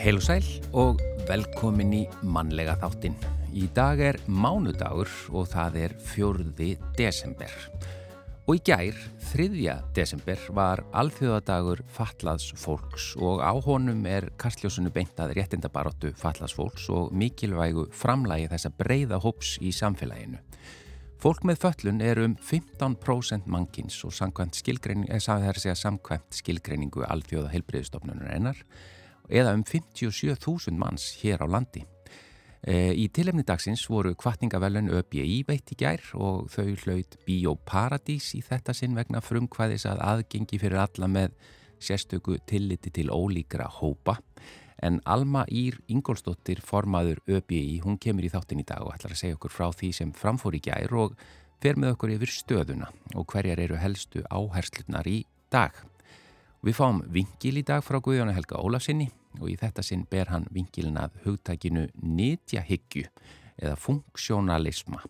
Heil og sæl og velkomin í mannlega þáttin. Í dag er mánudagur og það er fjörði desember. Og í gær, þriðja desember, var alþjóðadagur fatlaðs fólks og á honum er kastljósunu beintað réttindabaróttu fatlaðs fólks og mikilvægu framlægi þessa breyða hóps í samfélaginu. Fólk með föllun er um 15% mannkins og samkvæmt skilgreiningu, eða samkvæmt skilgreiningu alþjóða heilbreyðustofnunar einar eða um 57.000 manns hér á landi. E, í tilefni dagsins voru kvartningavellun ÖBI veitt í gær og þau hlaut Bíóparadís í þetta sinn vegna frumkvæðis að aðgengi fyrir alla með sérstöku tilliti til ólíkra hópa. En Alma Ír Ingólsdóttir, formaður ÖBI, hún kemur í þáttin í dag og ætlar að segja okkur frá því sem framfór í gær og fer með okkur yfir stöðuna og hverjar eru helstu áherslunar í dag. Við fáum vingil í dag frá Guðjónu Helga Ólafsinni og í þetta sinn ber hann vingilin að hugtækinu nýtjahyggju eða funksjónalisma.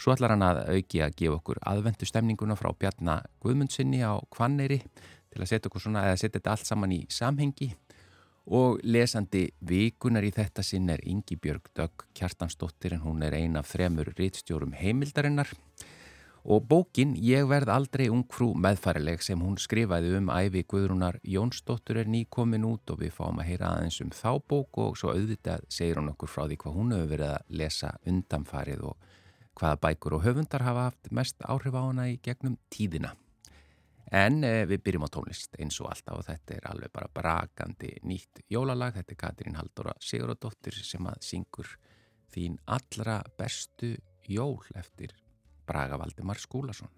Svo ætlar hann að auki að gefa okkur aðvendu stemninguna frá Bjarnar Guðmundsinni á Kvanneri til að setja okkur svona eða setja þetta allt saman í samhengi og lesandi vikunar í þetta sinn er Ingi Björg Dögg Kjartansdóttir en hún er ein af þremur rittstjórum heimildarinnar Og bókin Ég verð aldrei ungfrú meðfærileg sem hún skrifaði um æfi Guðrúnar Jónsdóttur er nýkomin út og við fáum að heyra aðeins um þá bók og svo auðvitað segir hún okkur frá því hvað hún hefur verið að lesa undanfarið og hvaða bækur og höfundar hafa haft mest áhrif á hana í gegnum tíðina. En eh, við byrjum á tónlist eins og alltaf og þetta er alveg bara brakandi nýtt jólalag. Þetta er Katrín Haldóra Siguradóttir sem að syngur þín allra bestu jól eftir Braga Valdimar Skúlason.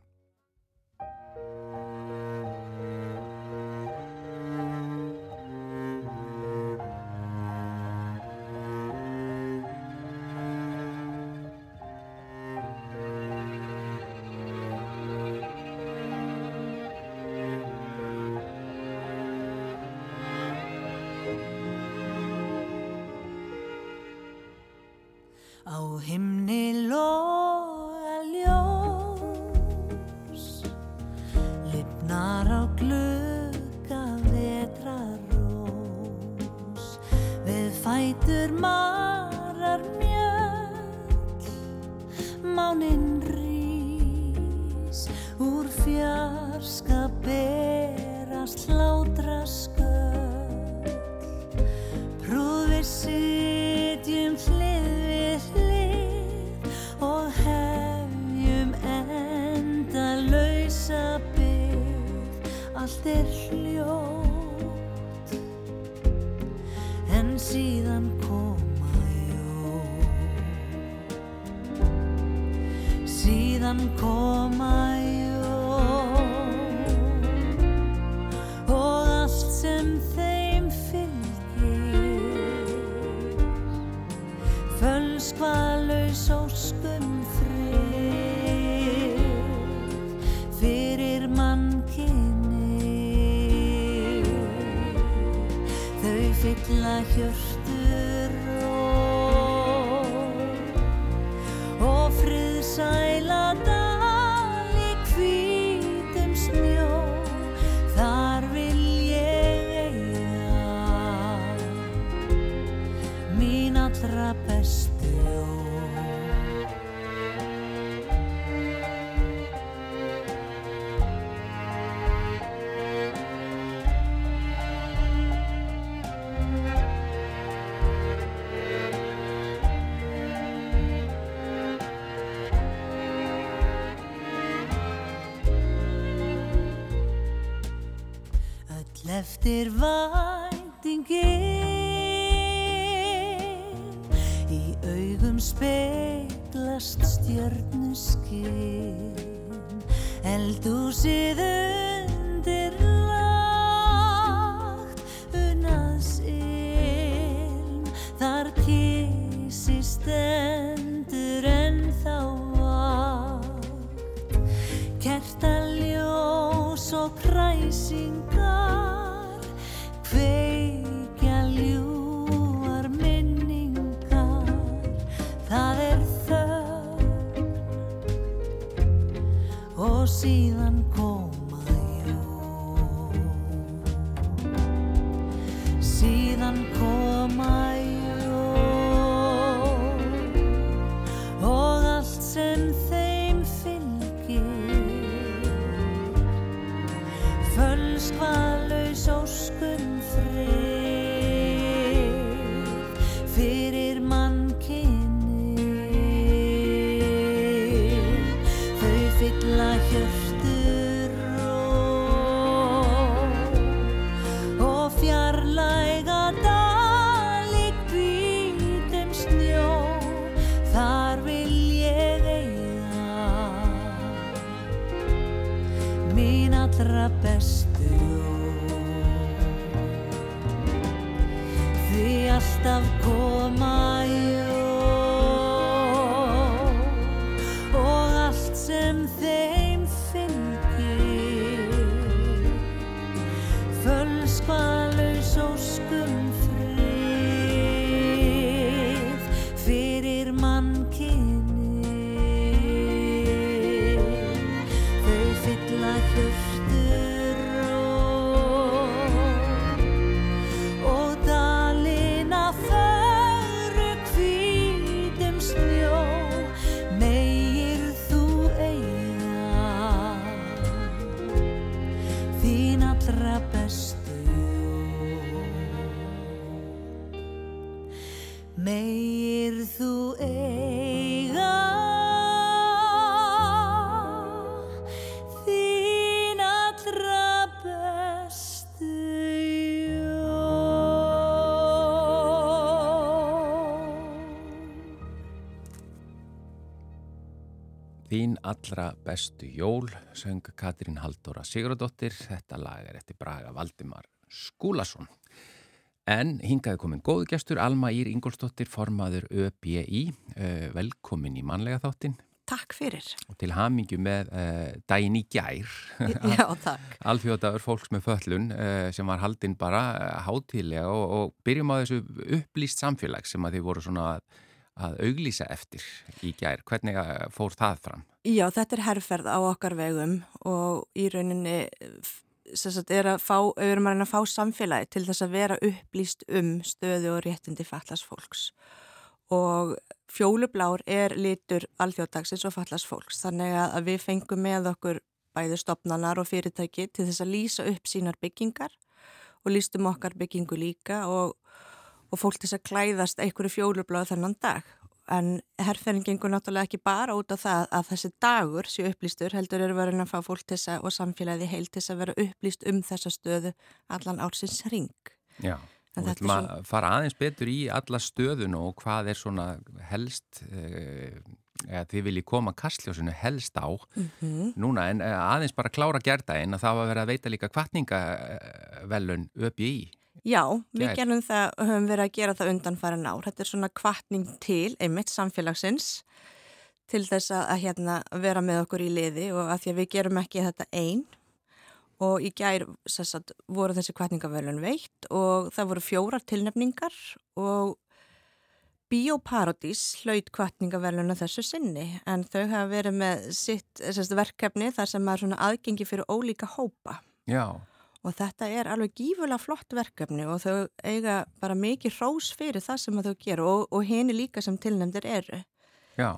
Síðan koma jól og allt sem þeim fylgir. Fölskvalaus óskum frið fyrir mannkinni þau fylla hjörtur og eftir væntingin í augum speglast stjörnuskinn eldúsið undir og Meir þú eiga þín allra bestu jól. Þín allra bestu jól, söng Katrín Halldóra Sigurðardóttir. Þetta lag er eftir Braga Valdimar Skúlason. En hingaði komin góðu gestur, Alma Ír Ingolstóttir, formaður ÖBI. Uh, velkomin í mannlega þáttin Takk fyrir. og til hamingju með uh, daginn í gær. Já, takk. Alþjóðdagur fólks með föllun uh, sem var haldinn bara uh, hátíðlega og, og byrjum á þessu upplýst samfélag sem að þið voru svona að, að auglýsa eftir í gær. Hvernig fór það fram? Já, þetta er herrferð á okkar vegum og í rauninni sagt, er að fá, við erum að reyna að fá samfélagi til þess að vera upplýst um stöðu og réttindi fallas fólks. Og fjólublár er litur alþjóðdagsins og fallas fólks. Þannig að við fengum með okkur bæði stopnanar og fyrirtæki til þess að lýsa upp sínar byggingar og lýstum okkar byggingu líka og, og fólk til þess að klæðast einhverju fjólubláðu þennan dag. En herrferðin gengur náttúrulega ekki bara út á það að þessi dagur sé upplýstur, heldur eru verið að fá fólk til þess að og samfélagið heilt til þess að vera upplýst um þessa stöðu allan ársins ring. Já, En og við ætlum að fara aðeins betur í alla stöðun og hvað er svona helst, uh, eða þið viljið koma kastljósinu helst á Mhm. núna, en uh, aðeins bara klára gerðaðinn að það var verið að veita líka kvartningavelun ÖBI. Já, við Gær. gerum það og höfum verið að gera það undan fara nár. Þetta er svona kvartning til einmitt samfélagsins til þess að, að hérna, vera með okkur í liði og að því að við gerum ekki þetta einn og í gær sagt, voru þessi kvartningavölun veitt og það voru fjórar tilnefningar og Bíóparadís hlaut kvartningavöluna þessu sinni en þau hafa verið með sitt sagt, verkefni þar sem er svona aðgengi fyrir ólíka hópa. Já, Og þetta er alveg gífulega flott verkefni og þau eiga bara mikið hrós fyrir það sem að þau gera og, og henni líka sem tilnefndir eru.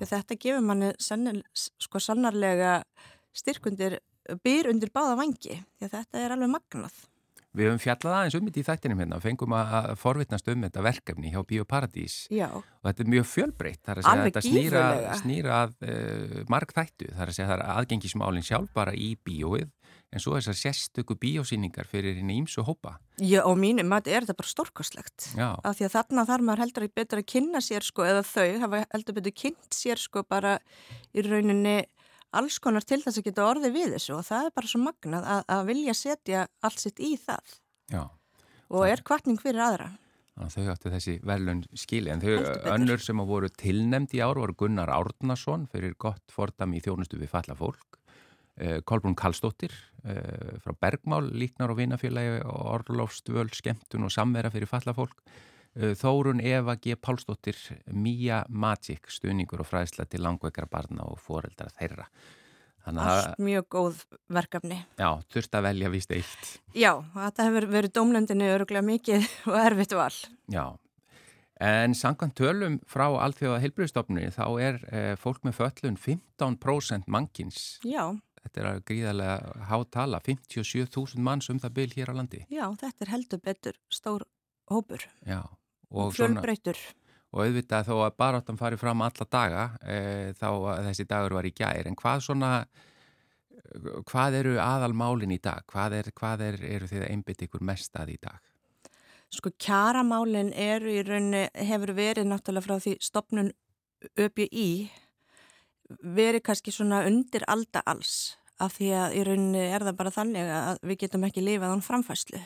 þetta gefur manni sannil, sko sannarlega styrkundir, byr undir báða vangi. Því þetta er alveg magnað. við höfum fjallað aðeins um þetta í þættinum hérna og fengum að að forvitnast um þetta verkefni hjá Bíóparadís Já, og þetta er mjög fjölbreytt, það er að segja Alveg þetta snýra, snýra að uh, marg þættu, það er að segja það er aðgengismálinn sjálf bara í bíóið en svo þessar sérstöku bíósýningar fyrir henni ímsu hópa. Já og mínum að er þetta bara stórkostlegt. Já, Af því að þarna þarf maður heldur ekki betur að kynna sér sko eða þau hafa heldur betur kynnt sér sko bara í rauninni alls konar til þess að geta orðið við þessu og það er bara svo magnað að, að vilja setja allt sitt í það já. og er kvartning fyrir aðra. Þau áttu þessi velun skili en þau önnur sem að voru tilnemd í ár voru Gunnar Árnason fyrir gott fordam í þjónustu við falla fólk Kolbrún Kallstóttir eh, frá Bergmál, líknar og vinafélagi og Orlofstvöl, skemmtun og samvera fyrir falla fólk eh, Þórun Eva G. Pálsdóttir Mía Magic, stuðningur og fræðsla til langveikra barna og foreldra þeirra Allt mjög góð verkefni. já, þurft að velja víst eitt Já, þetta hefur verið dómlendinni öruglega mikið og erfitt val. Já, en samkvæmt tölum frá Alþjóða heilbreyðstofnunni þá er eh, fólk með föllun 15% mannkins. Já, Þetta er gríðarlega hátala, 57.000 manns um það byl hér á landi. Já, þetta er heldur betur stór hópur, Já, fjölbreytur. og auðvitað þó að baráttan fari fram alla daga, e, þá þessi dagur var í gær, en hvað svona, hvað eru aðalmálin í dag? Hvað, er, hvað er, eru þið að einbytt ykkur mest að í dag? Sko kjaramálin eru í rauninni, hefur verið náttúrulega frá því stopnun ÖBI verið kannski svona undir alda alls af því að í rauninni er það bara þannig að við getum ekki lifað án framfæslu.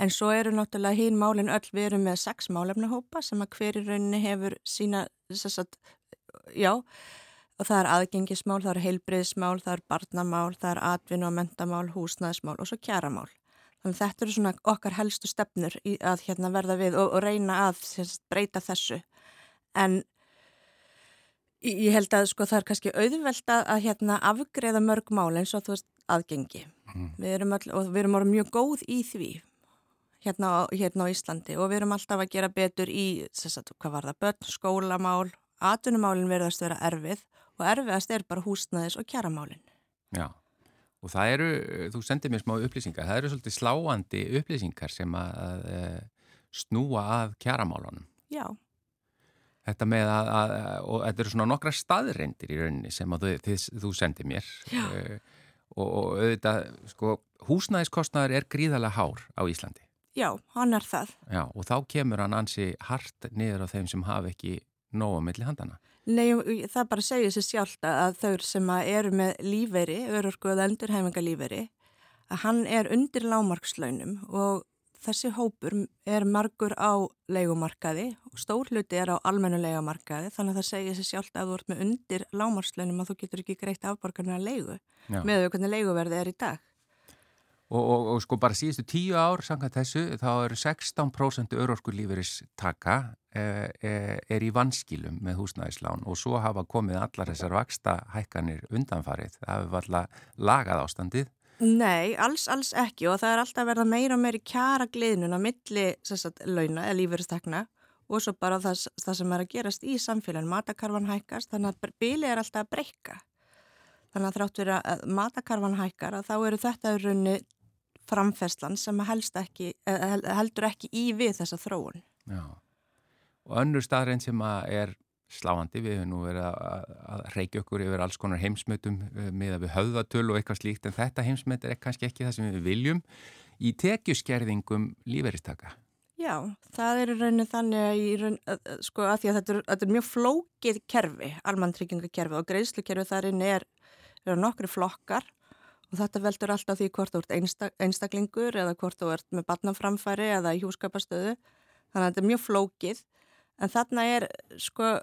En svo eru náttúrulega hín málin öll við erum með sex málefnahópa sem að hver í rauninni hefur sína, sagt, já, og það er aðgengismál, það er heilbriðismál, það er barnamál, það er atvinnu og mentamál, húsnæðismál og svo kjaramál. Þannig þetta eru svona okkar helstu stefnur að hérna verða við og, og reyna að sagt, breyta þessu. En Ég held að sko það er kannski auðvelt að hérna afgreða mörg mál eins og þú veist aðgengi. Mm. Við erum all, og við erum orðið mjög góð í því hérna, hérna á Íslandi og við erum alltaf að gera betur í, sagt, hvað var það, börn, skólamál, atunumálinn verðast vera erfið og erfiðast er bara húsnaðis og kjaramálinn. Já, og það eru, þú sendið mér smá upplýsingar, það eru svolítið sláandi upplýsingar sem að, að, að snúa að kjaramálunum. Já. Þetta með að, að, og þetta eru svona nokkra staðreindir í rauninni sem þú, þið, þú sendir mér uh, og, og auðvitað, sko, húsnæðiskostnaður er gríðarlega hár á Íslandi. Já, hann er það. Já, og þá kemur hann ansi hart niður á þeim sem hafa ekki nóga milli handana. Nei, það bara segir sér sjálft að þau sem eru með lífeyri, örurku eða endurhæfinga lífeyri, að hann er undir lámarkslaunum og þessi hópur er margur á leikumarkaði og stór hluti er á almennu leikumarkaði þannig að það segir sér sjálft að þú ert með undir lámarslunum að þú getur ekki greitt afborgarna að leiku Já. með því hvernig leikuverði er í dag. Og, og, og sko bara síðustu tíu ár samkvæmt þessu þá eru 16% örorku líferis taka e, e, er í vanskilum með húsnæðislán og svo hafa komið allar þessar vaksta hækkanir undanfarið. Það hefur alltaf lagað ástandið Nei, alls, alls ekki og það er alltaf verða meira og meiri kjara gliðnun á milli sagt, launa eða lífeyristakna og svo bara það, það sem er að gerast í samfélagin, matakarvan hækkast, þannig að bíli er alltaf að breyka. Þannig að þrátt verið að matakarvan hækkar að þá eru þetta runni framfæslan sem ekki, heldur ekki í við þessa þróun. Já, og önnur staðrein sem er sláandi, við hefum nú verið að, reykja okkur yfir alls konar heimsmyndum eh, með að við höfðatölu og eitthvað slíkt en þetta heimsmynd er kannski ekki það sem við viljum í tekjuskerðingum líferistaka. Já, það er rauninu þannig að, raun, að, sko, að, að þetta, er, þetta er mjög flókið kerfi, almantryggingakerfi og greiðslukerfi þar inn er, er nokkru flokkar og þetta veldur alltaf því hvort þú ert einstak, einstaklingur eða hvort þú ert með barnaframfæri eða í hjúskapastöðu þannig að þetta er mjög flókið. En þarna er sko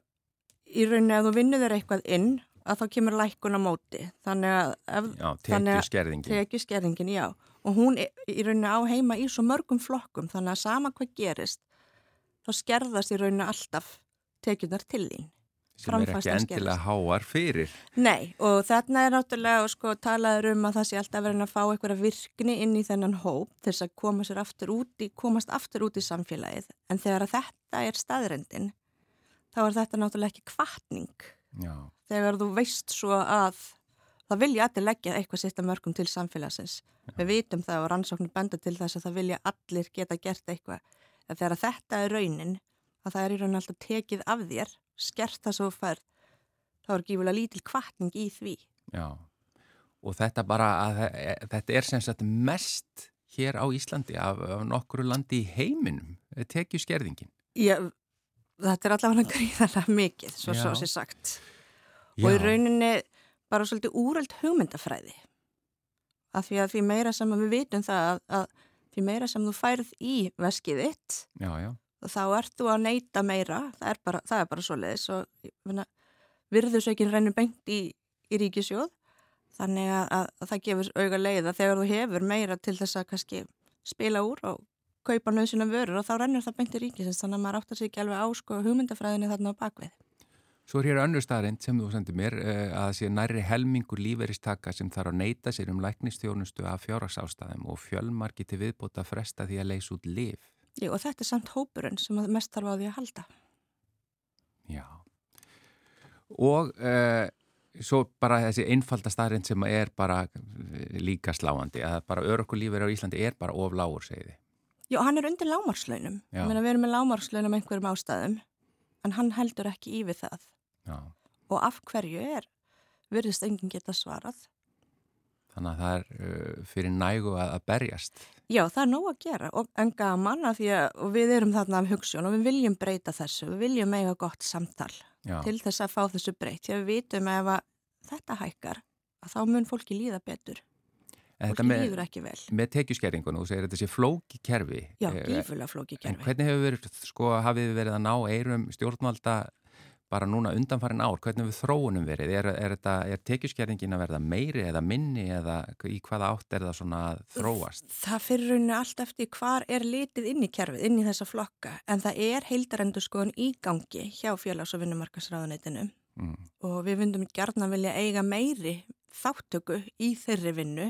í rauninni að þú vinnur þér eitthvað inn að þá kemur lækkun á móti. Þannig að, ef, já, tekju skerðingin. tekju skerðingin, já. Og hún er, í rauninni á heima í svo mörgum flokkum þannig að sama hvað gerist þá skerðast í rauninni alltaf tekjunar til þín. Sem er ekki endilega háar fyrir. Nei, og þarna er náttúrulega sko, talaður um að það sé alltaf verið að fá eitthvað virkni inn í þennan hóp til þess að koma sér aftur út í, komast aftur út í samfélagið. En þegar að þetta er staðrendin þá er þetta náttúrulega ekki kvartning. Já. Þegar þú veist svo að það vilja allir leggja eitthvað sýtt að mörgum til samfélagsins. Já. Við vitum það og rannsóknir benda til þess að það vilja allir geta gert eitthvað. En þegar þetta er raunin, að það er í raunin alltaf tekið af þér, skert það svo færð, þá er gífulega lítil kvartning í því. Já, og þetta bara, að, þetta er sem sagt mest hér á Íslandi af, af nokkru landi í heiminum, tekið skerðingin. Já, þetta er allavega gríðarlega mikið, svo svo sér sagt. Já. Og í rauninni bara svolítið úröld hugmyndafræði. Af því að því meira sem við vitum það að, að því meira sem þú færð í veskið þitt, já, já. þá ert þú að neyta meira, það er bara, það er bara svo leiðis og virðusaukin reynir bengt í, í ríkisjóð, þannig að, að, að það gefur auga leiða þegar þú hefur meira til þess að kannski spila úr og kaupa nöðsuna vörur og þá rennur það beint í ríkisins þannig að maður áttar sér ekki alveg á sko hugmyndafræðinni þarna á bakvið. Svo er hér önnur staðrind sem þú sendir mér eh, að það sé næri helmingur líferistaka sem þarf að neyta sér um læknistjónustu af fjárhagsástaðum og fjölmarki til viðbúta fresta því að leysa út liv. Jú og þetta er samt hópurinn sem mest þarf á því að halda. Já. Og uh, svo bara þessi einfalda starrend sem er bara eh, líka sláandi að bara örökkulífur á Íslandi er bara of lágur segiði. Já, hann er undir lámarslaunum. Við erum með lámarslaunum einhverjum ástæðum, en hann heldur ekki í við það. Já. Og af hverju er, virðist enginn geta svarað. Þannig að það er uh, fyrir nægu að, að berjast. Já, það er nóg að gera og en gaman að því að við erum þarna af hugsun og við viljum breyta þessu, við viljum eiga gott samtal Já. til þess að fá þessu breytt. Því að við vitum ef að þetta hækkar, að þá mun fólki líða betur. En Fólki með, líður ekki vel. með tekjuskerringun og segir þetta sé flóki kerfi. Já, eh, gífurlega flóki En gerfi. hvernig hefur verið, sko, hafið verið að ná eirum stjórnvalda bara núna undanfarin ár? Hvernig hefur þróunum verið? Er, er, þetta, er tekjuskerringin að verða meiri eða minni eða í hvaða átt er það svona að þróast? Það fyrir rauninu allt eftir hvar er litið inn í kerfið, inn í þessa flokka, en það er heildarendur skoðun í gangi hjá félags- og vinnumarkasráðuneytinu Mm. og við vundum gjarnan vilja eiga meiri þáttöku í þeirri vinnu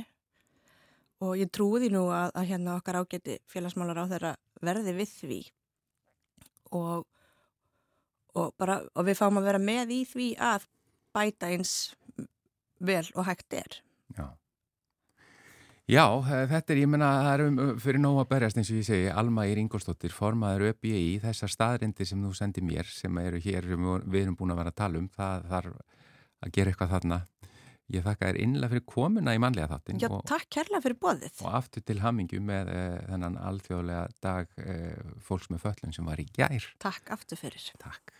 og ég því nú að, að hérna okkar ágæti félagsmálar á þeirra verði við því og, og, bara, og við fáum að vera með í því að bæta eins vel og hægt er. Já. Já, eh, þetta er, ég menna, það er um, fyrir nóg að berjast eins og ég segi, Alma Ír Ingolstóttir, formaður ÖBI, þessar staðrindir sem þú sendir mér, sem eru hér, við erum búin að vera að tala um, það þarf að gera eitthvað þarna. Ég þakka þér innlega fyrir komuna í mannlega þáttin Já, og, takk kærlega fyrir bóðið. og aftur til hamingju með uh, þennan alþjóðlega dag uh, fólks með föllun sem var í gær. Takk aftur fyrir. Takk.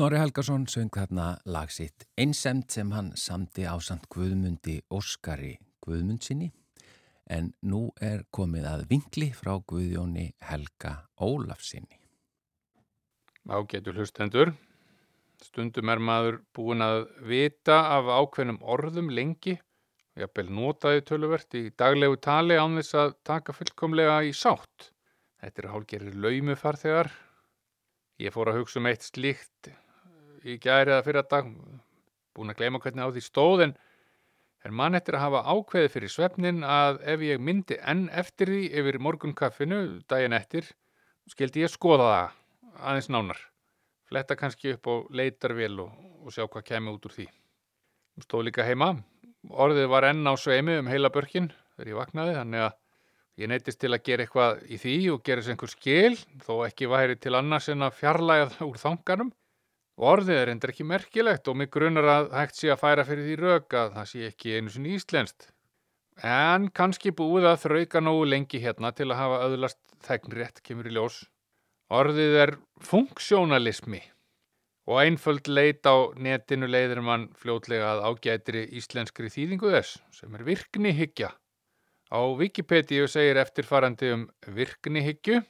Snorri Helgason söng þarna lag sitt einsemt sem hann samti á samt Guðmundi Óskari Guðmundsinni en nú er komið að vinkli frá Guðjóni Helga Ólafsinni. Ágætu hlustendur. Stundum er maður búin að vita af ákveðnum orðum lengi og jafnvel notaði töluvert í daglegu tali án þess að taka fullkomlega í sátt. Þetta er hálgerir laumufarþegar. Ég fór að hugsa um eitt slíkt í gæri eða fyrir að dag, búin að gleyma hvernig á því stóð en er mann eftir að hafa ákveði fyrir svefnin að ef ég myndi enn eftir því yfir morgunkaffinu daginn eftir, skildi ég skoða það aðeins nánar. Fletta kannski upp og leitar vel og, og sjá hvað kemur út úr því. Hún stóð líka heima. Orðið var enn á sveimi um heila börkin þegar ég vaknaði þannig að ég neytist til að gera eitthvað í því og gera þess einhver skil þó ekki væri til annars en að fjarlæga það úr þanganum. Orðið er endur ekki merkilegt og mig grunar að hægt sé að færa fyrir því rauk að það sé ekki einu sinni íslenskt. En kannski búið að þrauka nógu lengi hérna til að hafa öðlast þegnrétt kemur í ljós. Orðið er funksjónalismi og einföld leit á netinu leiðir mann fljótlega að ágætri íslenskri þýðingu þess sem er virknihyggja. Á Wikipedia segir eftirfarandi um virknihyggju,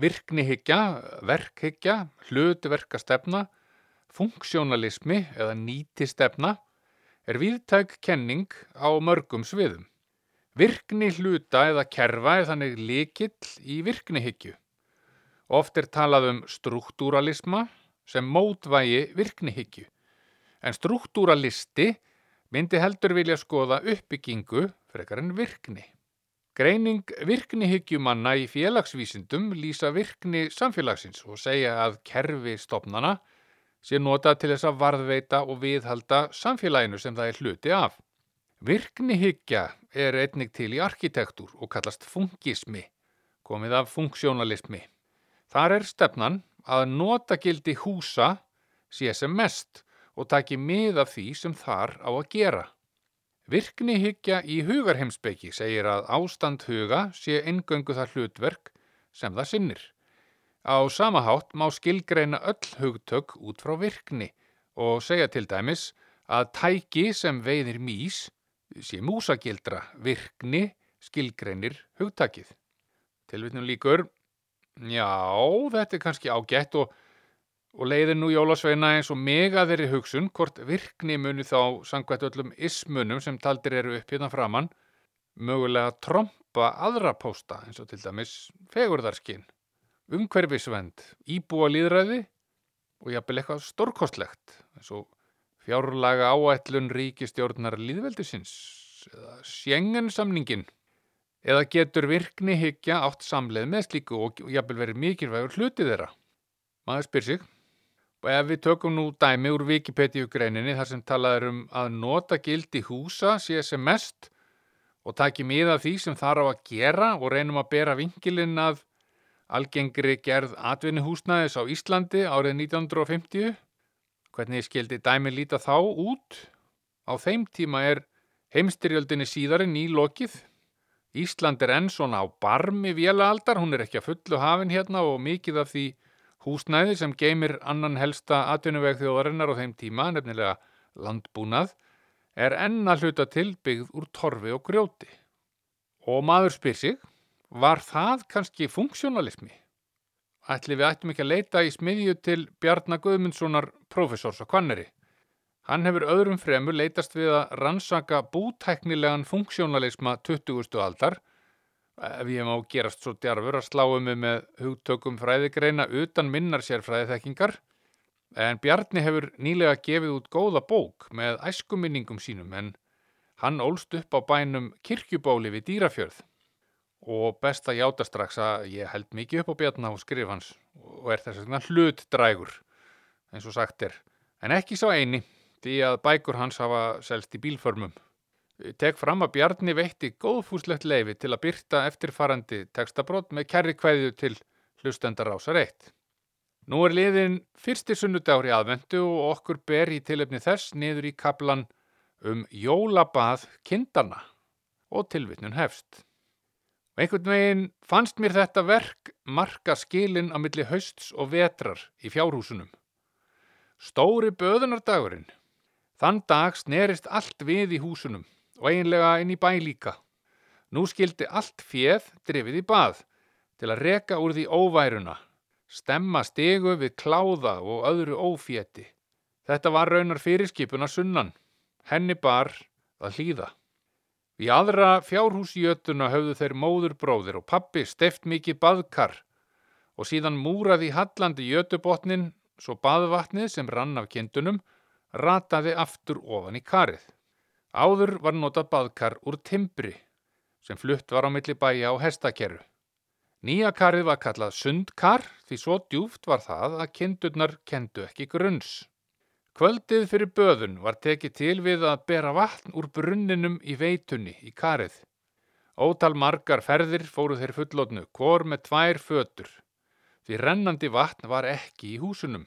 virknihyggja, verkhyggja, hlutverkastefna, funksjónalismi eða nýtistefna er viðtæk kenning á mörgum sviðum. Virkni hluta eða kerfa er þannig líkill í virknihyggju. Oft er talað um struktúralisma sem mótvægi virknihyggju. En struktúralisti myndi heldur vilja skoða uppbyggingu frekar en virkni. Greining virknihygjumanna í félagsvísindum lýsa virkni samfélagsins og segja að kerfi stopnana sé nota til þess að varðveita og viðhalda samfélaginu sem það er hluti af. Virknihyggja er einnig til í arkitektúr og kallast funkismi, komið af funksjónalismi. Þar er stefnan að notagildi húsa sé sem mest og taki mið af því sem þar á að gera. Virknihyggja í hugarheimsbyggi segir að ástand huga sé eingöngu það hlutverk sem það sinnir. Á sama hátt má skilgreina öll hugtök út frá virkni og segja til dæmis að tæki sem veiðir mís sé músagildra virkni skilgreinir hugtakið. Tilvitnum líkur, já, þetta er kannski ágætt og, og leiðir nú jólasveina eins og mega þeirri hugsun hvort virkni muni þá sangvætt öllum ismunum sem taldir eru upp hérna framann mögulega tromba aðra pósta eins og til dæmis fegurðarskinn, umhverfisvend, íbúa líðræði og jafnvel eitthvað stórkostlegt eins og fjárlaga áætlun ríkistjórnar líðveldisins eða sjengensamningin eða getur virkni hyggja átt samleið með slíku og jafnvel verið mikilvægur hluti þeirra. Maður spyr sig og ef við tökum nú dæmi úr Wikipedia greininni þar sem talað er um að nota gildi húsa sé sem mest og taki miða því sem þar á að gera og reynum að bera vingilinn að algengri gerð atvinnuhúsnæðis á Íslandi árið 1950 Hvernig skildi dæmi líta þá út? Á þeim tíma er heimstyrjöldinni síðari nýlokið. Ísland er enn svona á barmi vélaaldar, hún er ekki að fullu hafin hérna og mikið af því húsnæði sem geymir annan helsta atvinnuveg þjóðarinnar á þeim tíma, nefnilega landbúnað, er enn að hluta til byggð úr torfi og grjóti. Og maður spyr sig, var það kannski funksjónalismi? Ætli við ættum ekki að leita í smiðju til Bjarnar Guðmundssonar profesors á Kvanneri. Hann hefur öðrum fremur leitast við að rannsaka bútæknilegan funksjónalisma 20. aldar, ef ég má gerast svo djarfur að sláum við með hugtökum fræðigreina utan minnar sér fræðiþekkingar, en Bjarni hefur nýlega gefið út góða bók með æskuminningum sínum en hann ólst upp á bænum kirkjubóli við dýrafjörð. Og best að játa strax að ég held mikið upp á bjarna og skrif hans og er þess vegna hlutdrægur eins og sagt er, en ekki sá eini því að bækur hans hafa selst í bílförmum. Tek fram að Bjarni veitti góðfúslegt leifi til að byrta eftirfarandi textabrót með kærri kvæðju til hlustendar ásar eitt. Nú er liðin fyrsti sunnudagur í aðvendu og okkur ber í tilöfni þess niður í kaplan um jólabað kindana og tilvitnun hefst. Einhvern veginn fannst mér þetta verk marka skilin á milli hausts og vetrar í fjárhúsunum. Stóri böðunardagurinn. Þann dag snerist allt við í húsunum og eiginlega inn í bæ líka. Nú skildi allt fjöð drifið í bað til að reka úr því óværuna, stemma stegu við kláða og öðru ófétti. Þetta var raunar fyrirskipuna sunnan, henni bar að hlýða. Í aðra fjárhúsjötuna höfðu þeir móðurbróðir og pappi steft mikið baðkar og síðan múraði hallandi jötubotnin svo baðvatnið sem rann af kindunum rataði aftur ofan í karið. Áður var notað baðkar úr timbri sem flutt var á milli bæja á hestakerru. Nýja karið var kallað sundkar því svo djúft var það að kindurnar kendu ekki grunns. Kvöldið fyrir böðun var tekið til við að bera vatn úr brunninum í veitunni í karið. Ótal margar ferðir fóru þeir fullotnu, hvor með tvær fötur. Því rennandi vatn var ekki í húsunum.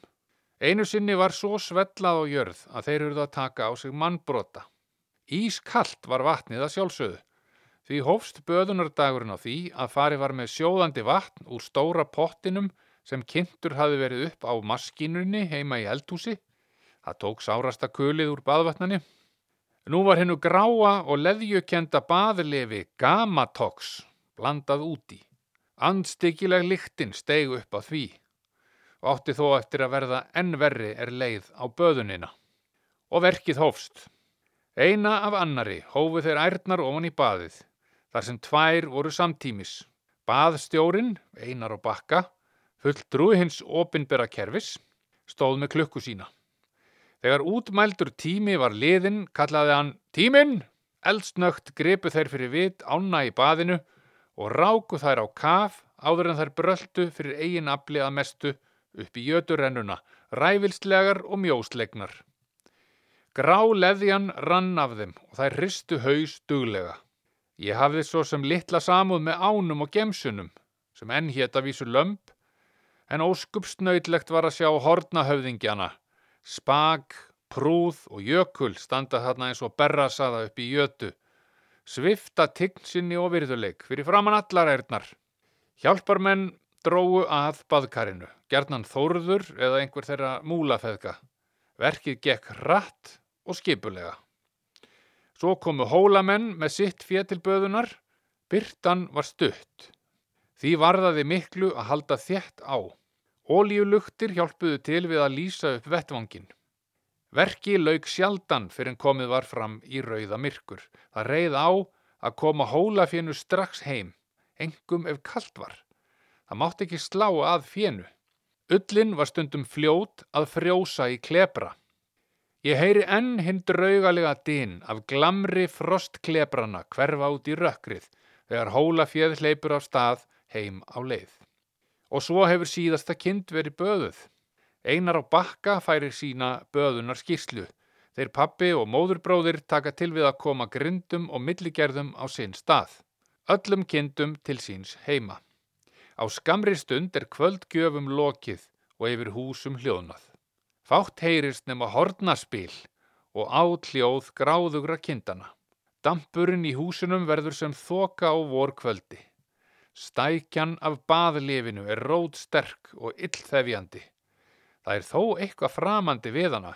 Einu sinni var svo svellað á jörð að þeir eruð að taka á sig mannbrota. Ískallt var vatnið að sjálfsögðu. Því hófst böðunardagurinn á því að fari var með sjóðandi vatn úr stóra pottinum sem kynntur hafi verið upp á maskínunni heima í eldhúsi. Það tók sárasta kulið úr baðvatnani. Nú var hennu gráa og leðjukenda baðlefi gamatox blandað úti. Andstyggileg lyktin steig upp á því og átti þó eftir að verða enn verri er leið á böðunina. Og verkið hófst. Eina af annari hófu þeir ærnar ofan í baðið, þar sem tvær voru samtímis. Baðstjórin, einar og bakka, fulltrúi hins opinbera kerfis, stóð með klukku sína. Þegar útmældur tími var liðin, kallaði hann Tíminn! Eldsnögt gripu þeir fyrir vit ána í baðinu og ráku þær á kaf áður en þær bröldu fyrir eigin afli að mestu upp í jöturennuna, ræfilslegar og mjóslegnar. Grá leðjan rann af þeim og þær hristu haus duglega. Ég hafði svo sem litla samúð með ánum og gemsunum, sem enn hétt að vísu lömp, en óskupsnautlegt var að sjá hornahöfðingjana, spag, prúð og jökul standa þarna eins og berrasaða upp í jötu, svifta tignsinni og virðuleik fyrir framann allar erðnar. Hjálparmenn dróu að baðkarinu, gerðnan þórður eða einhver þeirra múlafeðka. Verkið gekk hratt og skipulega. Svo komu hólamenn með sitt fétilböðunar, byrtan var stutt. Því varðaði miklu að halda þétt á. Ólíuluktir hjálpuðu til við að lýsa upp vettvangin. Verki lauk sjaldan fyrir en komið var fram í rauða myrkur. Það reið á að koma hólafénu strax heim, engum ef kalt var. Það mátti ekki slá að fénu. Ullin var stundum fljót að frjósa í klebra. Ég heyri enn hinn draugalega din af glamri frostklebrana hverfa út í rökkrið þegar hólaféð hleypur á stað heim á leið. Og svo hefur síðasta kind verið böðuð. Einar á bakka færir sína böðunar skýrslu. Þeir pappi og móðurbróðir taka til við að koma grindum og milligerðum á sinn stað. Öllum kindum til síns heima. Á skamri stund er kvöldgjöfum lokið og yfir húsum hljóðnað. Fátt heyrist nema hornaspil og átljóð gráðugra kindana. Dampurinn í húsunum verður sem þoka á vor kvöldi. Stækjan af baðlefinu er rót sterk og illþefjandi. Það er þó eitthvað framandi við hana,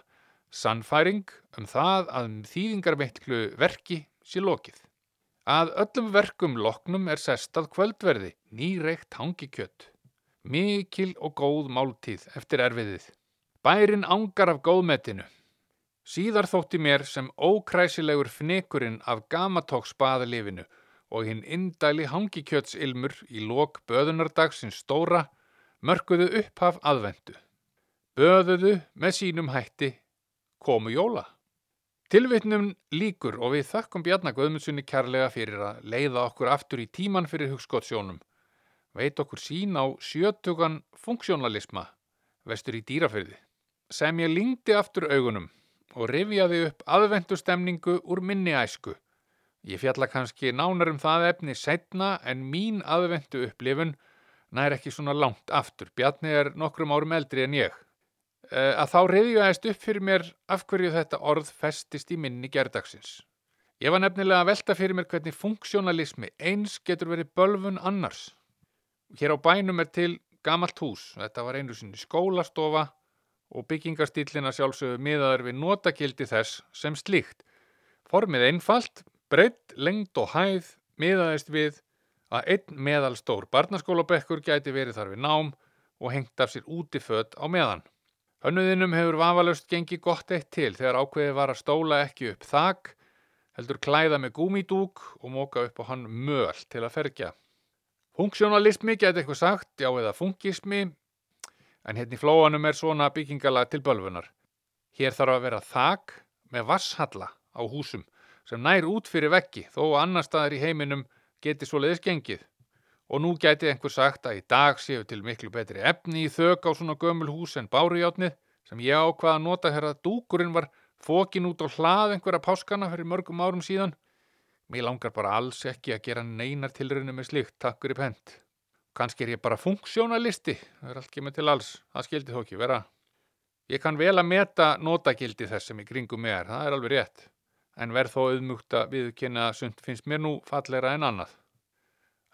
sannfæring um það að þýðingarmeitlu verki sé lokið. Að öllum verkum loknum er sestað kvöldverði, nýreikt hangikjött. Mikil og góð máltíð eftir erfiðið. Bærin ángar af góðmetinu. Síðar þótti mér sem ókræsilegur fnikurinn af gamatóksbaðalifinu og hinn indæli hangikjötsilmur í lok böðunardagsins stóra mörkuðu upphaf aðvendu. Böðuðu með sínum hætti komu jóla. Tilvitnum líkur og við þakkum Bjarnar Guðmundssoni kærlega fyrir að leiða okkur aftur í tíman fyrir hugskottsjónum. Veit okkur sín á sjötugan funksjónalisma vestur í dýrafyrði. Sem ég lingdi aftur augunum og rifjaði upp aðvendustemningu úr minni æsku. Ég fjalla kannski nánar um það efni setna en mín aðvendu upplifun nær ekki svona langt aftur. Bjarni er nokkrum árum eldri en ég. Eh, Að þá reyðjuðast upp fyrir mér af hverju þetta orð festist í minni gerdagsins. Ég var nefnilega að velta fyrir mér hvernig funksjónalismi eins getur verið bölfun annars. Hér á bænum er til gamalt hús. Þetta var einu sinni skólastofa og byggingastílina sjálfsögðu miðaður við notagildi þess sem slíkt. Formið einfalt, breytt, lengd og hæð miðaðist við að einn meðalstór barnaskólabekkur gæti verið þar við nám og hengt af sér útiföt á meðan. Hönnuðinum hefur vafalöst gengið gott eitt til þegar ákveðið var að stóla ekki upp þak, heldur klæða með gúmidúk og móka upp á hann möl til að fergja. Funksjónalismi geti eitthvað sagt, já eða funkismi, en hérna í flóanum er svona byggingala til bölfunar. Hér þarf að vera þak með vasshalla á húsum sem nær út fyrir veggi þó að annar staðar í heiminum geti svoleiðis gengið. Og nú gæti einhver sagt að í dag séu til miklu betri efni í þök á svona gömul hús en bárujátnið sem ég ákvaða að nota hér að dúkurinn var fókin út á hlað einhverja páskana fyrir mörgum árum síðan. Mér langar bara alls ekki að gera neinar tilraunum með slikt, takkur í pent. Kanski er ég bara funksjónalisti, það er allt kemur til alls, það skildi þó ekki vera. Ég kann vel að meta notagildi þess sem í kringum er, það er alveg rétt. En verð þó auðmugt að viðkynna að sund finnst mér nú fallegra en annað.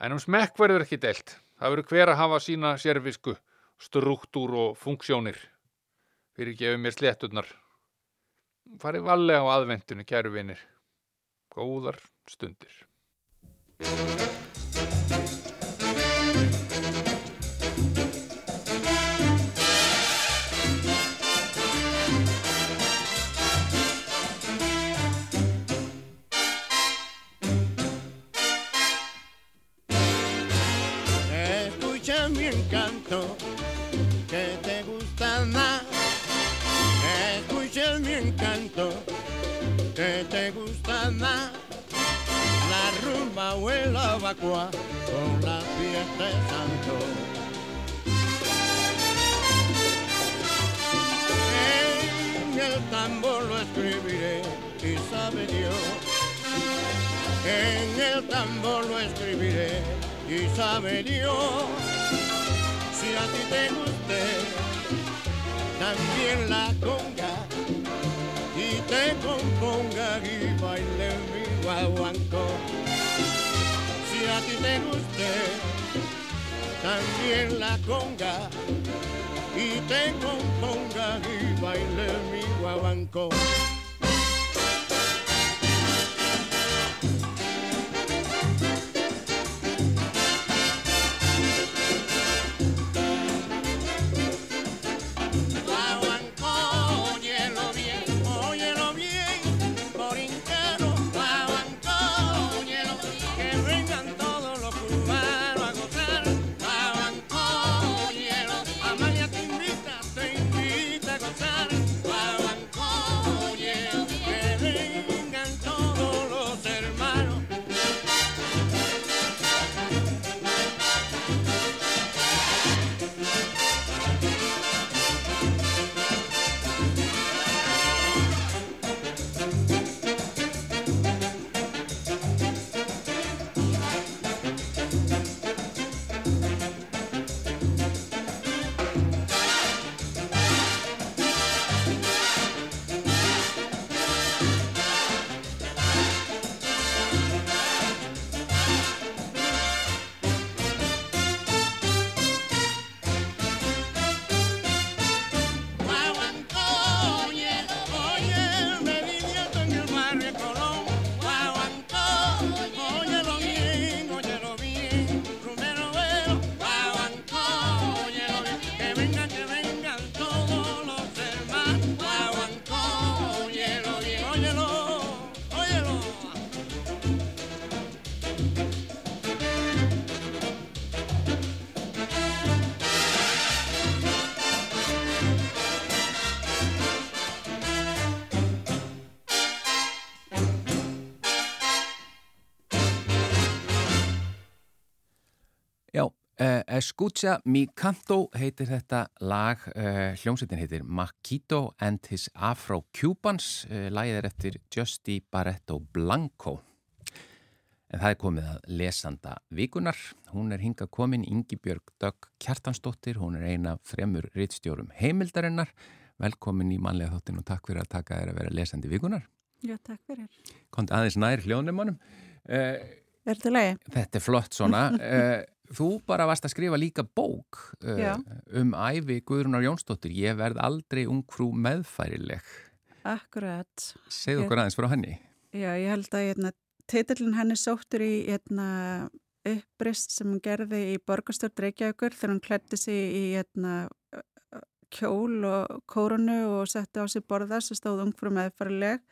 En um smekk verður ekki deilt. Það verður hver að hafa sína sérvisku, struktúr og funksjónir. Fyrir gefið mér slétturnar. Farið vallega á aðvendunni, kæru vinir. Góðar stundir. Con la fiesta de santo. En el tambor lo escribiré y sabe Dios. En el tambor lo escribiré y sabe Dios si a ti te guste también la conga y te componga y baile mi guaguanco. A ti te guste también la conga y te componga y baile mi guaguanco. Já, uh, Escucha mi canto heitir þetta lag, uh, hljómsveitin heitir Makito and his Afro-Cubans, uh, lagið er eftir Justy Barretto Blanco. En það er komið að lesanda vikunar. Hún er hinga komin Ingibjörg Dögg Kjartansdóttir, hún er eina fremur rittstjórum heimildarinnar. Velkomin í manlega þáttin og takk fyrir að taka þér að vera lesandi vikunar. Já, takk fyrir. Kondi aðeins nær hljónumannum. Er þetta er flott svona. Eh, Þú bara varst að skrifa líka bók eh, Já. um æfi Guðrunar Jónsdóttir. Ég verð aldrei ungfrú meðfærileg. Akkurat. Segðu Ég- okkur aðeins frá henni. Já, ég held að hérna, titillin henni sóttur í hérna, upprist sem hún gerði í borgarstjórn Reykjavíkur þegar hún klætti sig í hérna, kjól og kórunu og setti á sig borða sem stóð ungfrú meðfærileg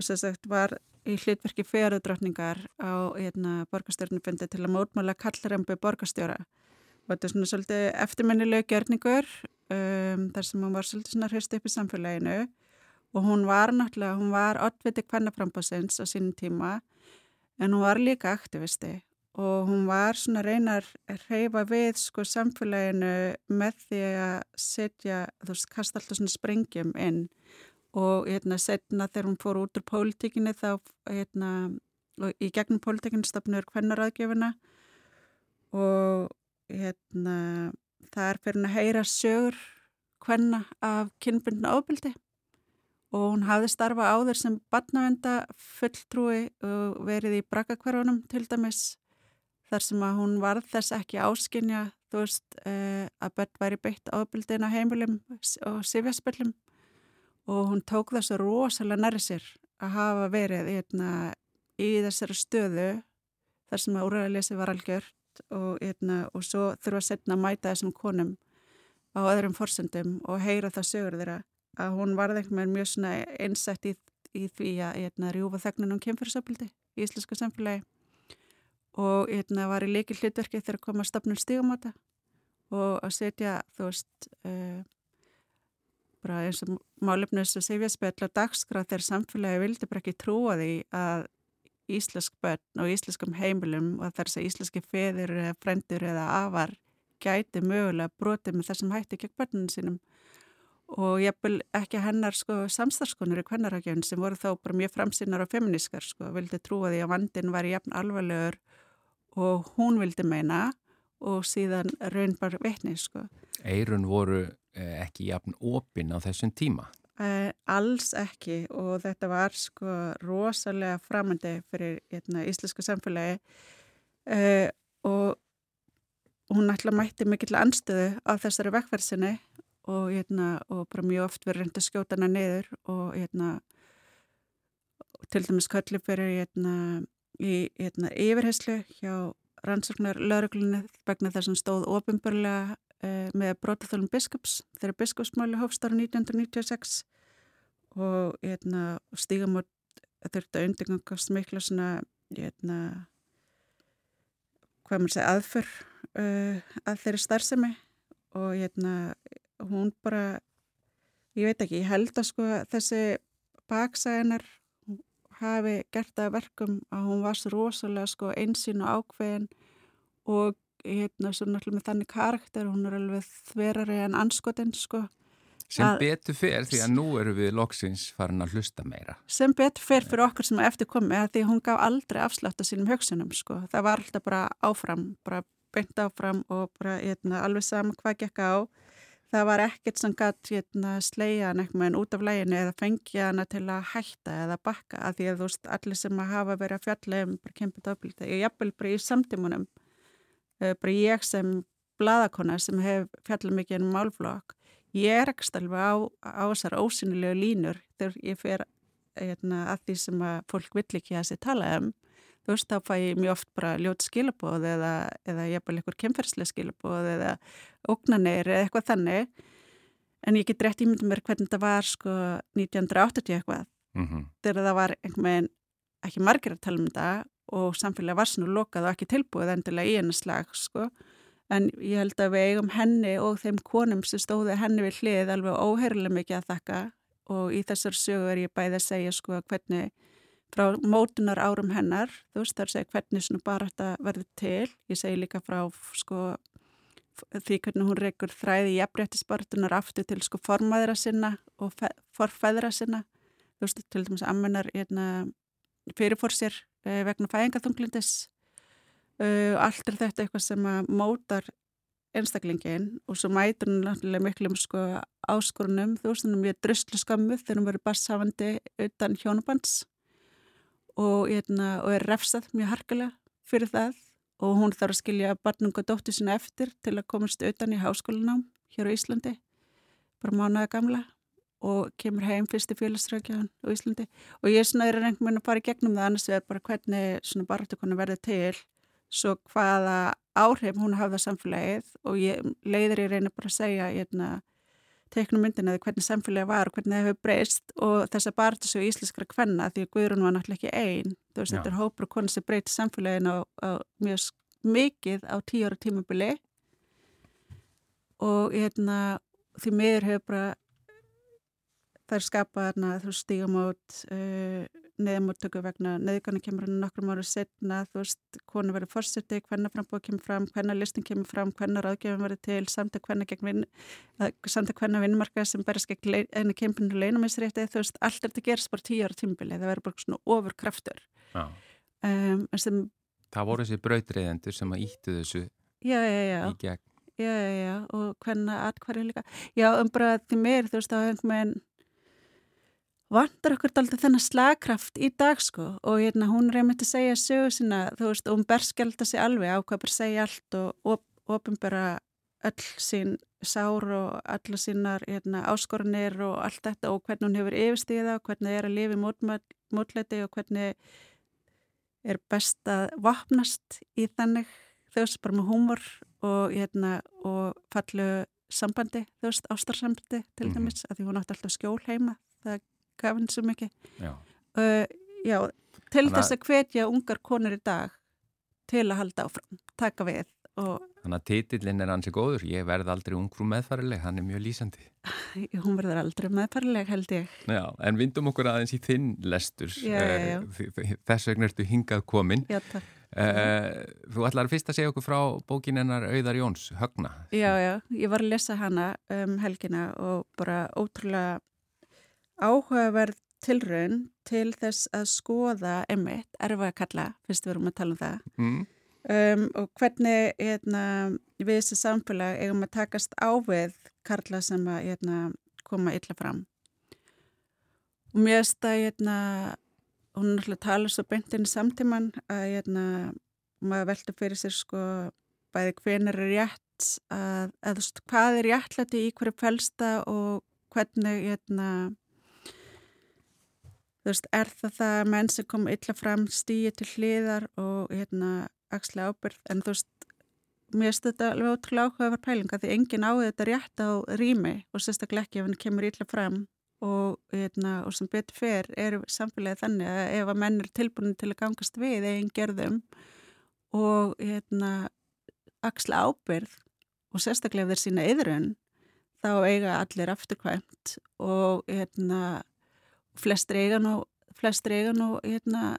sem sagt var í hlutverki fjörudrottningar á hérna, borgarstjórnufundi til að mótmála kallrembu borgarstjóra. Og þetta er svona svolítið eftirmennileg gjörningur um, þar sem hún var svolítið svona hrist upp í samfélaginu. Og hún var náttúrulega, hún var oddviti kvennaframbásins á sínum tíma en hún var líka aktivisti. Og hún var svona reynar reyfa við sko samfélaginu með því að setja, þú veist, kasta alltaf svona sprengjum inn og hérna setna þegar hún fór út úr pólitíkinni þá hérna í gegnum pólitíkinni stafnur kvennaráðgjöfuna og hérna það er fyrir að heyra sögur kvenna af kynbundna ábyldi og hún hafði starfa áður sem batnavenda fulltrúi og verið í braggakverfunum til dæmis þar sem að hún varð þess ekki áskinja þú veist eh, að börn væri beitt ábyldin á heimilum og sifjaspillum og hún tók þessu rosalega nærri sér að hafa verið eitna, í þessari stöðu þar sem að úrræðalesi var algjört og, eitna, og svo þurfa setna að mæta þessum konum á öðrum forsendum og heyra það sögur þeirra að hún varði einhvern veginn mjög einsætt í, í því að eitna, rjúfa þegnunum kemfyrirsöpildi í íslensku samfélagi og var í leikil hlutverki þegar koma að stopnum stígamóta og að setja þú veist uh, bara eins og málefnus og sifjaspell og dagskrá þegar samfélagi vildi bara ekki trúa því að íslensk börn og íslenskum heimilum og þar sem íslenski feður eða frendur eða afar gæti mögulega brotið með þessum hætti gegn börnunum sínum. Og ég vil ekki hennar sko samstarfskonur í kvennarhagjöfn sem voru þá bara mjög framsýnar og feminískar sko, vildi trúa því að vandin var jafn alvarlegur og hún vildi meina og síðan raun bara vitni sko. Eirun voru eh, ekki jafn opinn á þessum tíma. Eh, alls ekki og þetta var sko rosalega framandi fyrir hérna, íslensku samfélagi eh, og hún ætla mætti mikill anstöðu á þessari vekkverðsinni og, hérna, og bara mjög oft verið reynd að skjóta hana niður og hérna, til dæmis köllu fyrir hérna, í yfirheyslu hjá rannsóknar lauruglunni vegna þess að stóð ofinbörlega eh, með brotaþólum biskups þegar biskupsmáli hófst ára 1996 og hérna, stígamót þurfti að undirgangast mikla svona hérna, hvað maður segja aðför uh, að þeirri starfsemi og hérna, hún bara ég veit ekki, ég held að sko þessi baksæðinar hafi gert það að verkum að hún var svo rosalega sko einsýn og ákveðin og hérna svo náttúrulega með þannig karakter hún er alveg þverari en anskotinn sko Sem Að- betur fer því að nú eru við loksins farin að hlusta meira. sem betur fer fyrir okkur sem eftir komi að því hún gaf aldrei afslátt af sínum hugsunum sko. það var alltaf bara áfram bara beint áfram og bara hérna, alveg sama hvað gekk á það var ekkert sem gætt hérna, slegja hann eitthvað út af læginu eða fengja hana til að hætta eða bakka að því að þú veist allir sem að hafa verið að fjalla um bara kempið ábylda ég jafnvel bara í samtímunum eh, bara ég sem bladakona sem hef fjallað mikið um málflokk ég rekst alveg á, á þessar ósynilegu línur þegar ég fer hérna, að því sem að fólk vill ekki að sér tala um þú veist, þá fæ ég mjög oft bara ljót skilabóð eða, eða ég bara eitthvað kemferðslega skilabóð eða ógnanir eða eitthvað þannig. En ég get rétt ímyndum mér hvernig þetta var sko 1980 eitthvað. Mm þegar það var einhvern veginn ekki margir að tala um þetta og samfélagi var svona lokað og ekki tilbúið endilega í hennar slag sko. En ég held að við eigum henni og þeim konum sem stóði henni við hlið alveg óheirilega mikið að þakka og í þessar sögu er ég bæði að segja sko hvernig frá mótunar árum hennar, þú veist að segja hvernig svona bara þetta verður til. Ég segi líka frá sko því hvernig hún reykur þræði jafnréttisbartunar aftur til sko formaðra sinna og forfeðra sinna. Þú veist til dæmis ammenar hérna, fyrirfór sér eh, vegna fæðingaþunglindis uh, allt er þetta eitthvað sem að mótar einstaklingin og svo mætur hún náttúrulega miklum sko áskorunum, þú veist, hún er mjög druslu skammu þegar hún verið basshafandi utan hjónabands og, hérna, og er refsað mjög harkulega fyrir það. Og hún þarf að skilja barnunga dóttu sinna eftir til að komast utan í háskólanám hér á Íslandi, bara mánuða gamla og kemur heim fyrst í félagsrækjaðan á Íslandi. Og ég er svona er einhvern veginn að fara í gegnum það annars vegar bara hvernig svona baráttukonu verði til svo hvaða áhrif hún hafða samfélagið. Og ég leiðir ég reyna bara að segja hérna, teiknum myndina því hvernig samfélagið var og hvernig það hefur breyst og þess að barða svo íslenskra kvenna því að Guðrún var náttúrulega ekki einn þú veist Já. þetta er hópur og konu sem breyti samfélagin á, á mjög mikið á tíu ára tímabili og hérna því miður hefur bara þær skapa þarna þú stígamót uh, neðamóttöku vegna neðgana kemur hann nokkrum ára setna þú veist konu verður fórseti hvenna frambóð kemur fram, hvenna listin kemur fram hvenna ráðgjöfum verður til, samtök hvenna gegn vinn, uh, samtök hvenna vinnumarka sem berist gegn einu kempinu leinamisrétti þú veist allt þetta gerist bara tíu ára tímabili það verður bara svona ofur kraftur Já. um, sem, Það voru þessi brautreiðendur sem að íttu þessu já, já, já í gegn. Já, já, já, og hvenna atkværi líka. Já, um bara því meir, þú veist, á einhvern veginn vantar okkur dálítið þennan slagkraft í dag, sko, og hérna, hún er einmitt að segja sögu sína, þú veist, og hún berskjálta sig alveg, að segja allt og op ofinbera öll sín sár og alla sínar hérna, áskorunir og allt þetta og hvernig hún hefur yfirstíða og hvernig það er að mótmæ- mótlæti og hvernig er best að vapnast í þannig þú veist, bara með húmor og, hérna, og fallu sambandi, þú veist, ástarsambandi til Mhm. dæmis, að því hún átti alltaf skjól heima það gaf henni svo mikið Já. uh, já, til Þannig að- þess að hvetja ungar konur í dag til að halda áfram, taka við og Þannig að titillin er hansi góður. Ég verð aldrei ungfrú meðfærileg, hann er mjög lýsandi. hún verður aldrei meðfærleg held ég Já, en vindum okkur aðeins í þinn lestur. Já. Eh, Þess vegna ertu hingað komin. já, takk. Uh, þú ætlar fyrst að segja okkur frá bókin hennar Auðar Jóns, Högna. Já, já, ég var að lesa hana um helgina og bara ótrúlega áhugaverð tilraun til þess að skoða emmitt, erfa að kalla, fyrst við erum að tala um það, Mm. um, og hvernig hérna, við þessi samfélag eigum að takast á við karla sem að hérna, koma illa fram. Og mér veist að hérna, hún er alltaf að tala svo beint inn í samtíman að hérna, maður velta fyrir sér sko bæði hvenar er rétt að, að hvað er réttlæti í hverju felsta og hvernig þú veist, er það það að menn sem koma illa fram stíi til hliðar og hérna axla ábyrð, en þú veist mér finnst þetta alveg ótrúlega áhugaverð pælinga því enginn á þetta rétt á rými og sérstaklega ekki ef hann kemur illa fram og, hérna, og sem betur fer er samfélagið þannig að ef að menn er tilbúin til að gangast við eigin gerðum og hérna axla ábyrð og sérstaklega ef þeir sína yðrun þá eiga allir afturkvæmt og hérna flestir eiga nú, flestir eiga nú hérna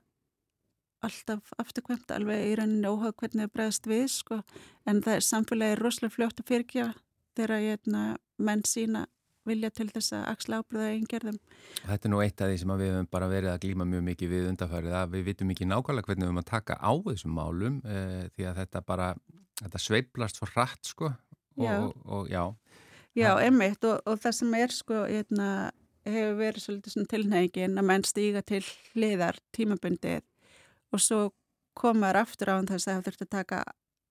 alltaf afturkvæmt alveg í rauninni óhag hvernig það bregðast við sko en það er samfélagi rosalega fljótt að fyrirgefa þegar hérna menn sína vilja til þess að axla ábyrða einn gerðum. Þetta er nú eitt af því sem við hefum bara verið að glíma mjög mikið við undarfærið að við vitum ekki nákvæmlega hvernig við höfum að taka á þessum málum uh, því að þetta bara, þetta sveiplast svo hratt sko og Já. og, og já, Já, emmitt og, og það sem er sko hérna, hefur verið svolítið tilnægin að menn stíga til hliðar tímabundið og svo komaður aftur á þess að það þurft að taka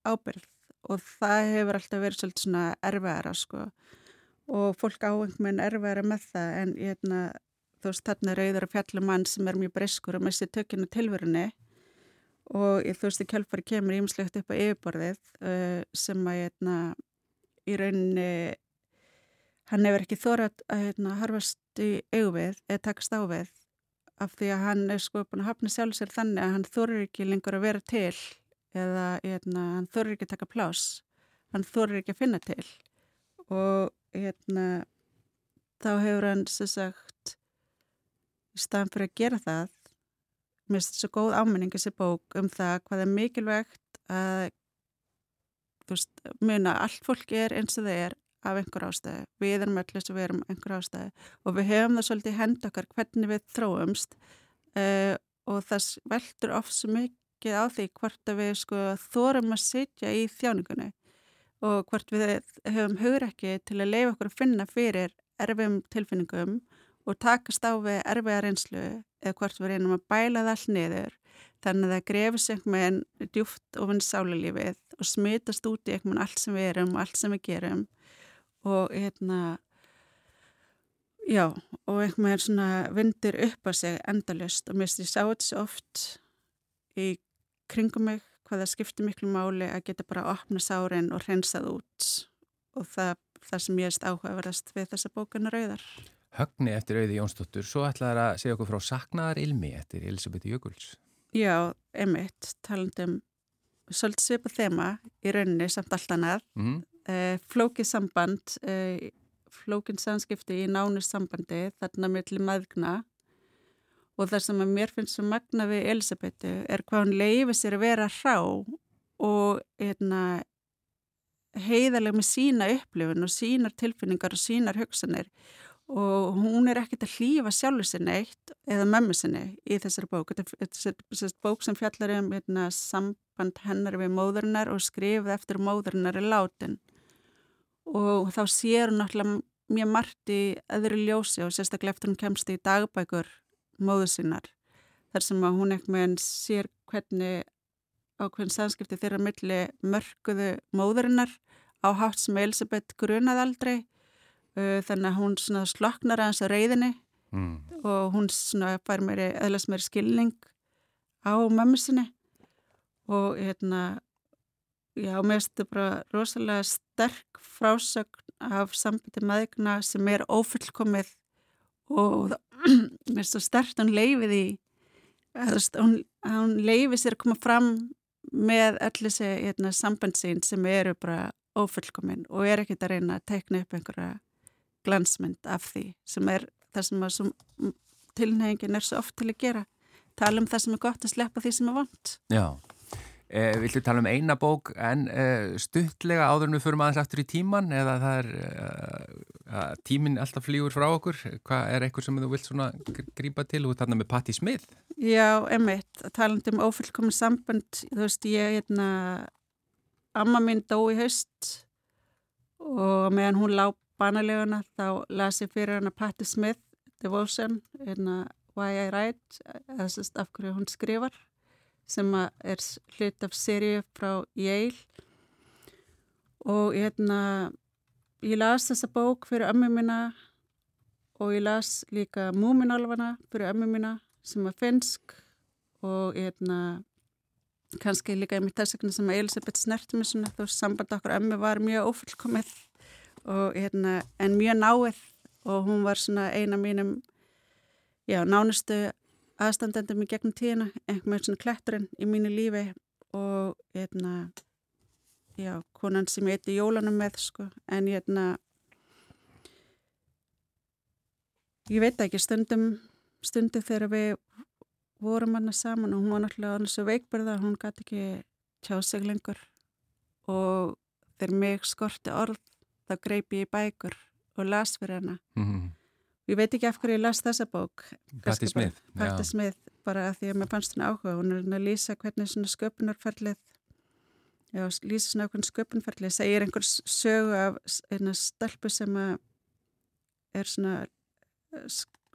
ábyrð og það hefur alltaf verið svolítið svona erfæra sko. Og fólk á einhvern veginn erfæra með það en hérna, þú veist þarna er auður að fjalla mann sem er mjög breskur og missi tökinu tilverunni. Og ég, þú veist í kjálfari kemur ímslegt upp á yfirborðið uh, sem að hérna, í rauninni hann hefur ekki þórat að hérna, harfast í eiguvið eða takast á við af því að hann er sko búin að hafna sjálf sér þannig að hann þórir ekki lengur að vera til eða hérna, hann þórir ekki að taka plás hann þórir ekki að finna til. Og hérna þá hefur hann sem sagt í staðan fyrir að gera það mér finnst þetta svo góð áminning þessi bók um það hvað er mikilvægt að veist, muna allt fólk er eins og það er af einhver ástæðu. Við erum öll eins og við erum einhver ástæðu. Og við höfum það svolítið hend okkar hvernig við þróumst uh, og það veldur oft svo mikið á því hvort við sko þórum að sitja í þjáningunni og hvort við höfum hugrekki til að leifa okkur að finna fyrir erfiðum tilfinningum og takast á við erfiða reynslu eða hvort við reynum að bæla það allt niður. Þannig að það grefur sig einhvern veginn djúft ofan í sálulífið og smitast út í einhvern veginn allt sem við erum og allt sem við gerum og hérna já, og einhvern veginn svona vindir upp á sig endalust og mér finnst ég sá þetta svo oft í kringum mig hvað það skiptir miklu máli að geta bara að opna sárin og hreinsað út og það, það sem ég erst áhugaverðast við þessa bókuna rauðar. Högni eftir auði Jónsdóttur, svo ætlaði að segja okkur frá Saknaðar Ilmi eftir Elisabeth Jökuls. Já, emitt, talandum svolítið svipa þema í rauninni samt allt annað. Mm. Uh, flókið samband, uh, flókin samskipti í nánir sambandi þarna milli maðgna og það sem að mér finnst svo magna við Elisabetu er hvað hún leiði sér að vera hrá og hérna, heiðarlega með sína upplifun og sínar tilfinningar og sínar hugsanir. Og hún er ekkert að hlýfa sjálfur sinni eitt eða mömmu sinni í þessari bók. Þetta er bók sem fjallar um hérna, samband hennar við móðurinnar og skrifið eftir móðurinnar er látin og þá sér hún náttúrulega mjög margt í öðru ljósi og sérstaklega eftir hún kemst í dagbækur móðu sinnar þar sem að hún ekkert meðan sér hvernig ákveðin samskipti þeirra milli mörguðu móðurinnar á hátt sem Elisabeth grunað aldrei uh, þannig að hún sloknar aðeins á reyðinni Mm. og hún fær meiri, meiri skilning á mömmu sinni og hérna já, mér finnst þetta bara rosalega sterk frásögn af sambiti maðurna sem er ófullkomið og mér finnst það sterkt að hún leifið í að hún, hún leifið sér að koma fram með öll þessi hérna, samband sín sem eru bara ófullkomin og er ekkert að reyna að teikna upp einhverja glansmynd af því sem er það sem að tilnefingin er svo oft til að gera tala um það sem er gott að sleppa því sem er vant Já. Eh, viltu tala um eina bók en eh, stuttlega áður en við förum aðeins aftur í tíman eða það er eh, tímin alltaf flýgur frá okkur? Hvað er eitthvað sem þú vilt svona grípa til? Og þarna með Patti Smith. Já, emitt, talandi um ófullkomin samband, þú veist ég hérna, amma mín dó í haust og meðan hún lá banaleguna þá las ég fyrir hana Patti Smith Devotion, hérna Why I Write, af hverju hún skrifar sem er hlut af seríu frá Yale. Og hérna ég las þessa bók fyrir ömmu mína og ég las líka Múminálfana fyrir ömmu mína sem var finsk og hérna kannski líka í mitt vegna sem Elisabeth snerti mig svona þú samband okkur ömmu var mjög ófullkomið og hérna en mjög náið og hún var svona eina mínum já, nánustu aðstandendum í gegnum tíðina, einhvern veginn svona kletturinn í mínu lífi og hérna já, konan sem ég eitthvað jólanum með sko, en hérna ég veit ekki, stundum stundum þegar við vorum hana saman og hún var náttúrulega annars svo veikburða, hún gæti ekki tjá sig lengur. Og þegar mig skorti orð þá greipi ég bækur og las fyrir hana. Mm -hmm. Ég veit ekki af hverju ég las þessa bók. Patti Smith. Patti Smith, bara að því að mér fannst hún áhuga. Hún er að lýsa hvernig svona sköpunarferlið, já, lýsa svona hvernig sköpunarferlið, segir einhver sögu af eina stelpu sem er svona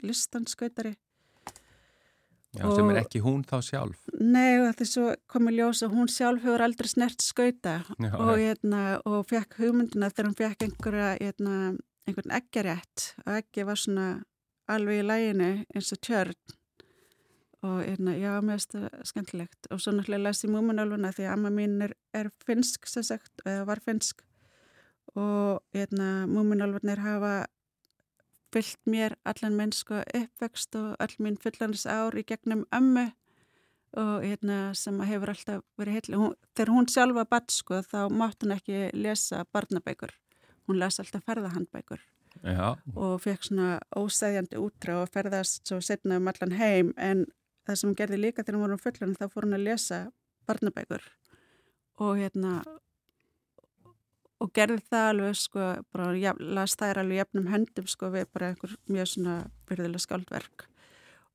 listanskautari. Já, og, sem er ekki hún þá sjálf. Nei, þetta er svo komið ljós og hún sjálf hefur aldrei snert skauta já, og, hérna, og fekk hugmyndina þegar hún fekk einhverja, hérna, einhvern eggjarétt og eggi var svona alveg í læginu eins og tjörn og hérna, já, mér finnst það skemmtilegt og svo náttúrulega las ég múmunálfuna því að amma mín er, er finsk sagt, eða var finsk og hérna, múmunálfunir hafa fyllt mér allan mennsku uppvext og all mín fullanis ár í gegnum ömmu og hérna sem hefur alltaf verið heitli. Hún, þegar hún sjálfa badd sko þá mátt hún ekki lesa barnabækur. Hún las alltaf ferðahandbækur. Já. og fekk svona ósæðjandi útrá og ferðast svo setna um allan heim en það sem hún gerði líka þegar hún voru fullan þá fór hún að lesa barnabækur. Og hérna og gerði það alveg sko, bara ja, las þær alveg jafnum höndum sko við bara einhver mjög svona byrðilega skáldverk.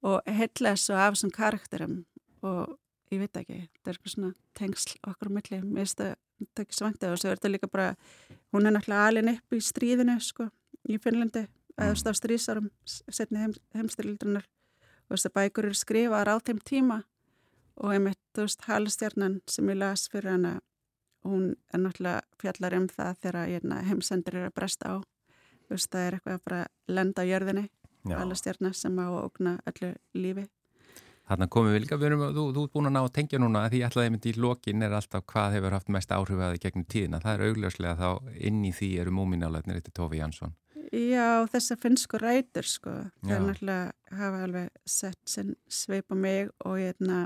Og heitlega svo af þessum karakterum og ég veit ekki, þetta er eitthvað svona tengsl okkur á milli, mér finnst það ekki svangtið og svo er þetta líka bara, hún er náttúrulega alin upp í stríðinu sko í Finnlandi, eða staf strísarum setni heim, heimstyrildrunar og þess að bækur eru skrifaðar á þeim tíma og einmitt, þú veist, halstjarnan sem ég las fyrir hana hún er náttúrulega fjallar um það þegar hérna, heimsendir er að bresta á. Þú veist, það er eitthvað að fara að lenda á jörðinni halstjarnar sem á að ógna öllu lífi Þarna komum við líka, við erum, þú, þú ert búin að ná að tengja núna að því alltaf einmitt í lokin er alltaf hvað hefur haft mest áhrif að þið gegnum tíðina. Það er augljóslega þá inn í því eru múminálöfnir eftir Tófi Jansson. Já, þessar finnsku rætur sko, það er náttúrulega hafa alveg sett sinn sveip á mig og hérna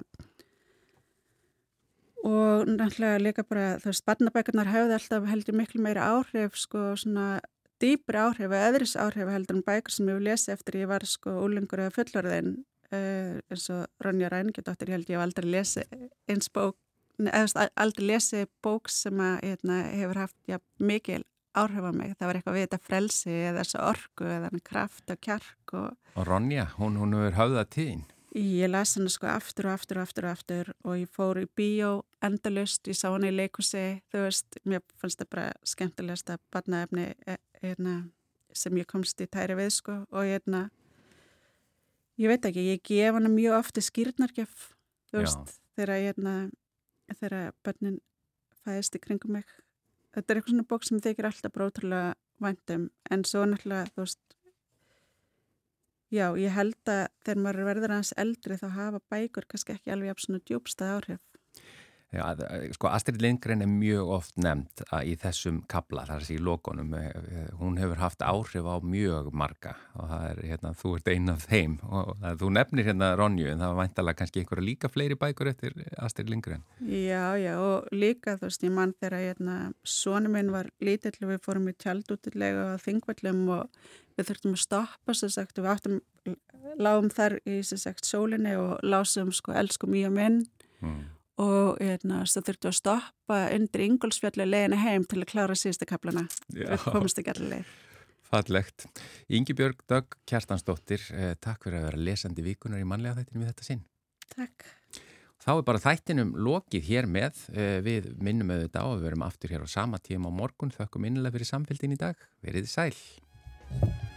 og náttúrulega líka bara þú veist, barnabækurnar höfðu alltaf heldur miklu meira áhrif sko, svona dýpri áhrif eða öðris áhrif heldur en bækur sem ég hef lesið eftir ég var sko úlingur eða fullorðin uh, eins og Ronja Ræningjöldóttir ég held ég hef aldrei lesið eins bók eða aldrei lesið bók sem að hérna, hefur haft ja, mikil áhrif á mig, það var eitthvað við þetta frelsi eða þessu orku eða kraft og kjark og Og Ronja, hún, hún hefur höfðað tíðin. ég las hana sko aftur og aftur og aftur og aftur og ég fór í bíó endalust, ég sá hana í leikusi þú veist, mér fannst það bara skemmtilegast að barnaefni eh, hérna, sem ég komst í tæri við sko og hérna ég veit ekki, ég gef hana mjög ofti veist, þegar hérna þegar börnin fæðist í kringum mig þetta er eitthvað svona bók sem þykir alltaf brótrúlega væntum en svo náttúrulega þú veist Já, ég held að þegar maður verður aðeins eldri þá hafa bækur kannski ekki alveg jafn svona djúbstað áhrif. Já, að- sko Astrid Lindgren er mjög oft nefnd að í þessum kabla, þar sé í lokonum, eh, eh, hún hefur haft áhrif á mjög marga og það er, hérna, þú ert ein af þeim og það, þú nefnir hérna Ronju en það var væntalega kannski einhverja líka fleiri bækur eftir Astrid Lindgren. Já, já, og líka þú veist, ég mann þegar hérna, sonu minn var lítill og við fórum í tjaldútilega á þingvallum og við þurftum að stoppa, sem sagt, og við áttum, lágum þar í, sem sagt, sólinni og lásum, sko, elsku mjög minn Mm. Og hérna, þurftum við að stoppa undir Ingolsfjalli leiðina heim til að klára síðustu kaplana. Við komumst ekki allir leið. Fallegt. Ingi Björg Dögg Kjartansdóttir, eh, takk fyrir að vera lesandi vikunar í mannlega þættinu við þetta sinn. Takk. Þá er bara þættinum lokið hér með. Eh, Við minnum auðvitað á að við verum aftur hér á sama tíma á morgun. Þökkum innilega fyrir samfélgin í dag. Verið sæl.